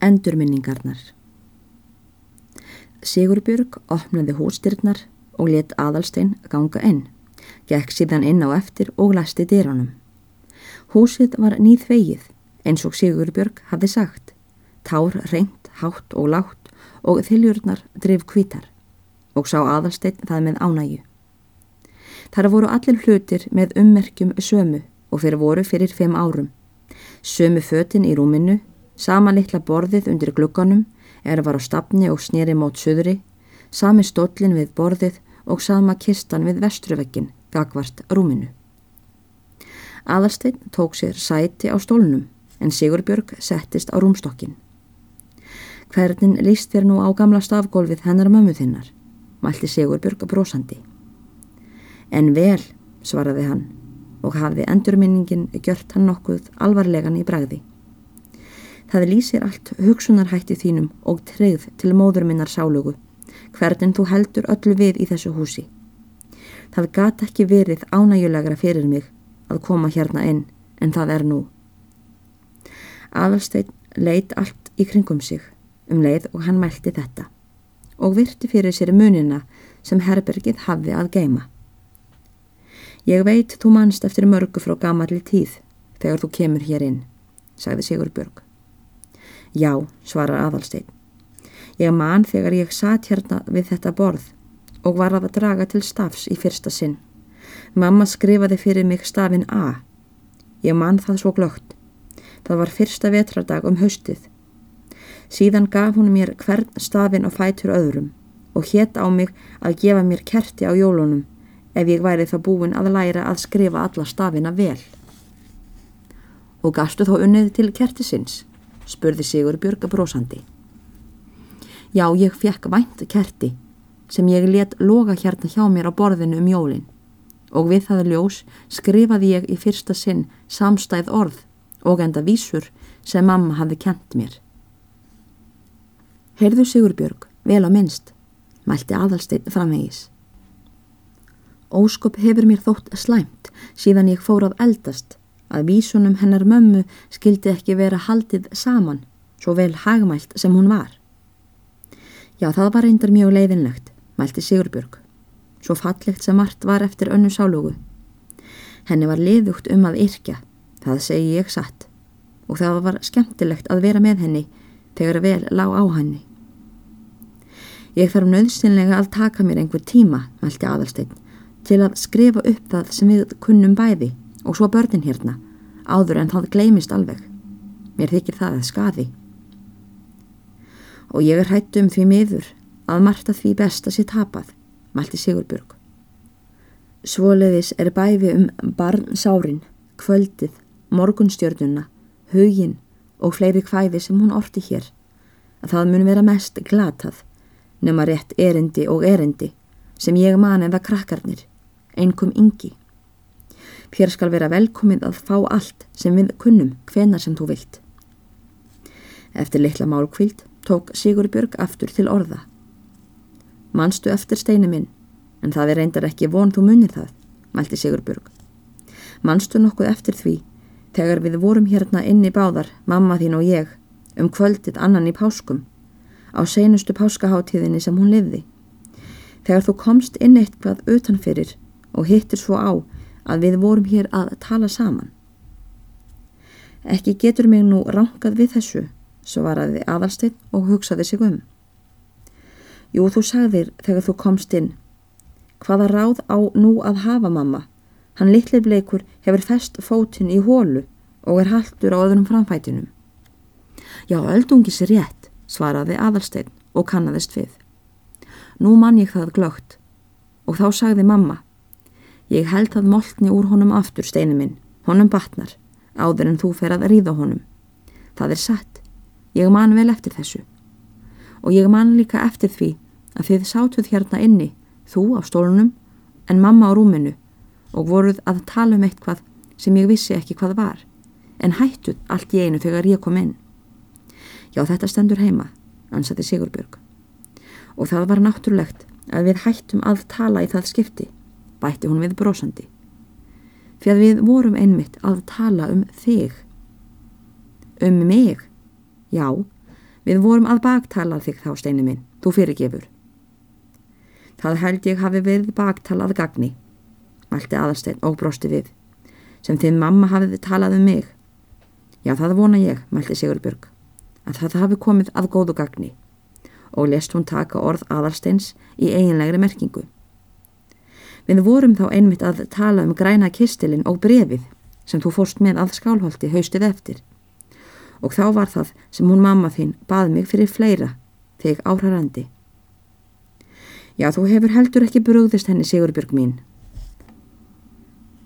Endurminningarnar Sigurbjörg opnaði hústyrnar og let aðalstein ganga inn. Gekk síðan inn á eftir og læsti dýranum. Húsið var nýð vegið eins og Sigurbjörg hafði sagt. Tár reynd, hátt og látt og þiljurnar drif kvítar og sá aðalstein það með ánægu. Þar voru allir hlutir með ummerkjum sömu og fyrir voru fyrir fimm árum. Sömu fötin í rúminu Sama litla borðið undir glugganum er var á stafni og snýri mót söðri, sami stóllin við borðið og sama kistan við vestruvekkin, gagvart rúminu. Aðalstein tók sér sæti á stólnum en Sigurbjörg settist á rúmstokkin. Hvernin líst þér nú á gamla stafgólfið hennar mömmu þinnar, mælti Sigurbjörg brosandi. En vel, svaraði hann og hafði endurminningin gjört hann nokkuð alvarlegan í bræði. Það lýsir allt hugsunarhætti þínum og treyð til móður minnar sálugu, hvernig þú heldur öllu við í þessu húsi. Það gata ekki verið ánægulegra fyrir mig að koma hérna inn, en það er nú. Aðalstein leit allt í kringum sig, um leið og hann mælti þetta, og virti fyrir sér munina sem herbergið hafði að geima. Ég veit þú mannst eftir mörgu frá gamalli tíð þegar þú kemur hér inn, sagði Sigur Björg. Já, svarar aðalstein. Ég man þegar ég satt hérna við þetta borð og var að draga til stafs í fyrsta sinn. Mamma skrifaði fyrir mig stafin A. Ég man það svo glögt. Það var fyrsta vetradag um haustið. Síðan gaf hún mér hvern stafin á fætur öðrum og hétt á mig að gefa mér kerti á jólunum ef ég væri þá búin að læra að skrifa alla stafina vel. Og gastu þá unnið til kertisins? Spurði Sigur Björg brósandi. Já, ég fekk vænt kerti sem ég let loga hérna hjá mér á borðinu um jólinn og við það ljós skrifaði ég í fyrsta sinn samstæð orð og enda vísur sem mamma hafði kent mér. Heyrðu Sigurbjörg, vel á minnst, mælti aðalsteinn framvegis. Óskop hefur mér þótt slæmt síðan ég fór að eldast að vísunum hennar mömmu skildi ekki vera haldið saman, svo vel hagmælt sem hún var. Já, það var reyndar mjög leiðinlegt, mælti Sigurbjörg, svo fallegt sem margt var eftir önnu sálugu. Henni var liðugt um að yrkja, það segi ég satt, og það var skemmtilegt að vera með henni þegar vel lág á henni. Ég þarf nöðsynlega að taka mér einhver tíma, mælti aðalsteinn, til að skrifa upp það sem við kunnum bæði og svo börnin hérna, áður en það gleimist alveg. Mér þykir það að skaði. Og ég er hættu um því miður að marta því best að sé tapað, mælti Sigurbjörg. Svoleiðis er bæfi um barnsárin, kvöldið, morgunstjörnuna, hugin og fleiri kvæði sem hún orti hér, að það mun vera mest glatað, nema rétt erindi og erindi sem ég man eða krakkarnir, einkum yngi. Pér skal vera velkomið að fá allt sem við kunnum hvenar sem þú vilt. Eftir litla málkvíld tók Sigurbjörg aftur til orða. Manstu eftir steinu minn, en það er reyndar ekki von þú munið það, mælti Sigurbjörg. Manstu nokkuð eftir því, þegar við vorum hérna inni báðar, mamma þín og ég, um kvöldið annan í páskum, á seinustu páskaháttíðinni sem hún livði. Þegar þú komst inn eitthvað utanfyrir og hittir svo á að við vorum hér að tala saman. Ekki getur mig nú ránkað við þessu, svaraði aðalstinn og hugsaði sig um. Jú, þú sagðir þegar þú komst inn. Hvaða ráð á nú að hafa mamma? Hann litli bleikur hefur fest fótinn í hólu og er haldur á öðrum framfætinum. Já, öldungis er rétt, svaraði aðalsteinn og kannadist við. Nú mann ég það glögt og þá sagði mamma Ég held að moltni úr honum aftur steinu minn, honum batnar, áður en þú fer að ríða honum. Það er satt, ég man vel eftir þessu. Og ég man líka eftir því að þið sátuð hérna inni, þú á stólunum, en mamma á rúminu og voruð að tala um eitthvað sem ég vissi ekki hvað var, en hættuð allt í einu þegar ég kom inn. Já, þetta stendur heima, ansaði Sigurbjörg. Og það var náttúrulegt að við hættum að tala í það skipti bætti hún við brosandi. Fyrir við vorum einmitt að tala um þig. Um mig? Já, Við vorum að baktala þig þá steinu minn, þú fyrirgefur. Það held ég hafi verið baktalað gagni, mælti aðalstein og brosti við, sem þinn mamma hafið talað um mig. Já, það vona ég, mælti Sigurbjörg, að það hafi komið að góðu gagni og lest hún taka orð aðalsteins í eiginlegri merkingu. Við vorum þá einmitt að tala um græna kistilinn og brefið sem þú fórst með að skálholti haustið eftir og þá var það sem hún mamma þín bað mig fyrir fleira þig áhrarandi. Já, þú hefur heldur ekki brúðist henni Sigurbjörg mín.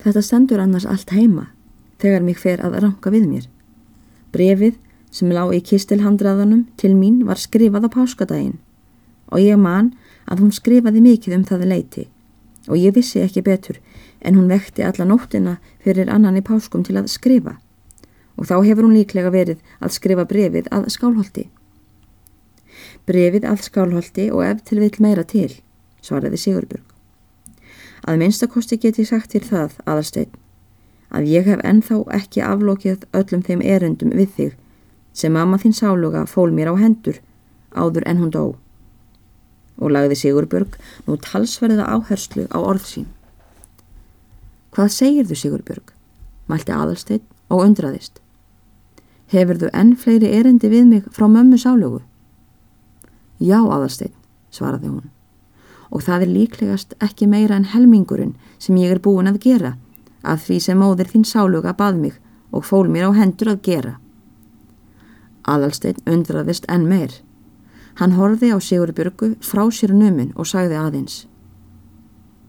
Þetta stendur annars allt heima þegar mig fer að ranka við mér. Brefið sem lág í kistilhandraðanum til mín var skrifað á páskadaginn og ég man að hún skrifaði mikið um það leiti og ég vissi ekki betur en hún vekti alla nóttina fyrir annan í páskum til að skrifa og þá hefur hún líklega verið að skrifa brefið að skálholti. Brefið að skálholti og ef til vill meira til, svaraði Sigurbjörg. Að minnstakosti get ég sagt til það, aðalsteinn, að ég hef ennþá ekki aflokið öllum þeim erendum við þig sem mamma þín sáluga fól mér á hendur áður en hún dó. Og lagði Sigurbjörg nú talsverða áherslu á orð sín. Hvað segir þú Sigurbjörg? Mælti aðalsteinn og undraðist. Hefur þú enn fleiri erendi við mig frá mömmu sálugu? Já, aðalsteinn, svaraði hún. Og það er líklegast ekki meira en helmingurinn sem ég er búin að gera af því sem móðir þín sáluga bað mig og fól mér á hendur að gera. Aðalsteinn undraðist enn meir. Hann horfi á Sigurbjörgu frá sér numin og sagði aðeins.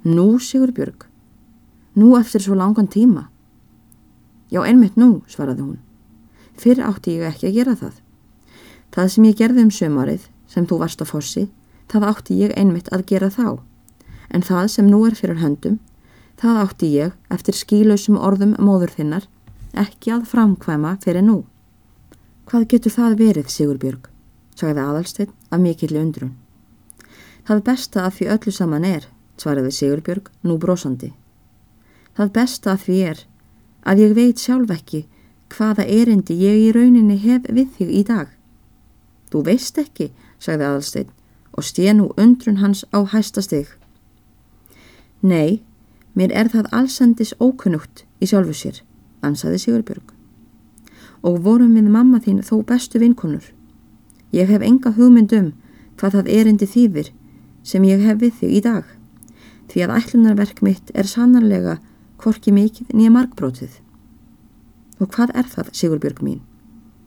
Nú, Sigurbjörg, nú eftir svo langan tíma. Já, einmitt nú, svaraði hún. Fyrr átti ég ekki að gera það. Það sem ég gerði um sömarið, sem þú varst á fossi, það átti ég einmitt að gera þá. En það sem nú er fyrir höndum, það átti ég, eftir skílausum orðum móður þinnar, ekki að framkvæma fyrir nú. Hvað getur það verið, Sigurbjörg? Sagði aðalsteinn af mikilli undrun. Það besta af því öllu saman er, svaraði Sigurbjörg nú brosandi. Það besta af því er að ég veit sjálf ekki hvaða erindi ég í rauninni hef við þig í dag. Þú veist ekki, sagði aðalsteinn og stéð nú undrun hans á hæsta stygg. Nei, mér er það allsendis ókunnugt í sjálfu sér, ansaði Sigurbjörg. Og vorum við mamma þín þó bestu vinkonur. Ég hef enga hugmynd um hvað það erindi þýfir sem ég hef við þig í dag, því að ætlunarverk mitt er sannarlega hvorki mikið nýja markbrótið. Og hvað er það, Sigurbjörg mín?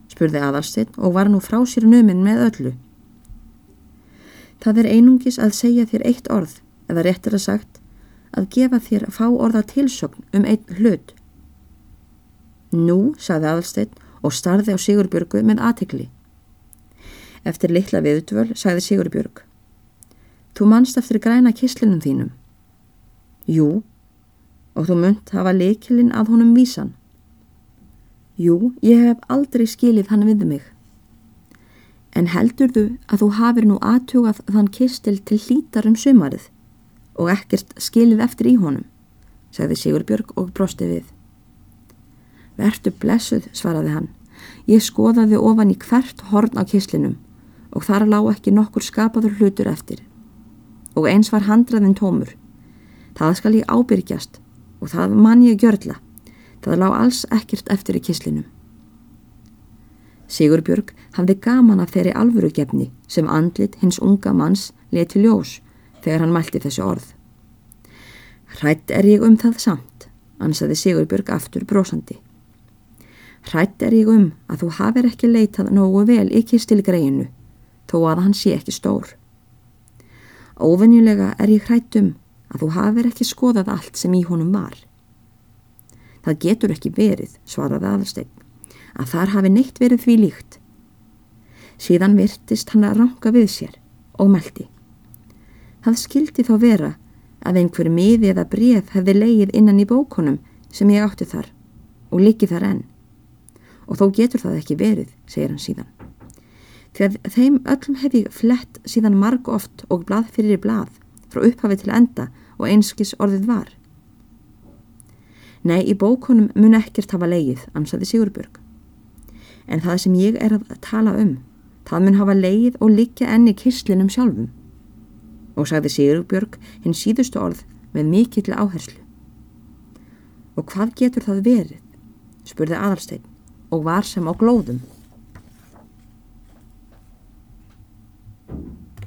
spurði aðalstinn og var nú frá sér numin með öllu. Það er einungis að segja þér eitt orð, eða réttir að sagt, að gefa þér fá orða tilsögn um einn hlut. Nú, sagði aðalstinn og starði á Sigurbjörgu með aðtikli. Eftir litla viðdvöl sagði Sigurbjörg. Þú mannst eftir græna kislinum þínum. Jú, og þú munt hafa leikilinn að honum vísan. Jú, ég hef aldrei skilið hann við mig. En heldur þú að þú hafir nú aðtugað þann kistil til hlítar um sumarið og ekkert skilið eftir í honum, sagði Sigurbjörg og brosti við. Vertu blessuð, svaraði hann. Ég skoðaði ofan í hvert horn á kislinum og þar lág ekki nokkur skapaður hlutur eftir. Og eins var handraðin tómur. Það skal ég ábyrgjast og það man ég gjörla. Það lág alls ekkert eftir í kislinum. Sigurbjörg hafði gaman af þeirri alvörugefni sem andlit hins unga manns leti ljós þegar hann mælti þessu orð. Hrætt er ég um það samt, ansaði Sigurbjörg aftur brósandi. Hrætt er ég um að þú hafir ekki leitað nógu vel í kistilgreinu þó að hann sé ekki stór. Óvenjulega er ég hrætt um að þú hafir ekki skoðað allt sem í honum var. Það getur ekki verið, svaraði aðalsteinn, að þar hafi neitt verið því líkt. Síðan virtist hann að ranga við sér og meldi. Það skildi þá vera að einhver miði eða bref hefði leið innan í bókonum sem ég átti þar og líki þar enn. Og þó getur það ekki verið, segir hann síðan. Því að þeim öllum hef ég flett síðan marg oft og blað fyrir blað frá upphafi til enda og einskis orðið var. Nei, í bókunum mun ekkert hafa leið, ansaði Sigurbjörg. En það sem ég er að tala um, Það mun hafa leið og liggja enni kislinum sjálfum. Og sagði Sigurbjörg hinn síðustu orð með mikill áherslu. Og hvað getur það verið? spurði aðalstein og var sem á glóðum.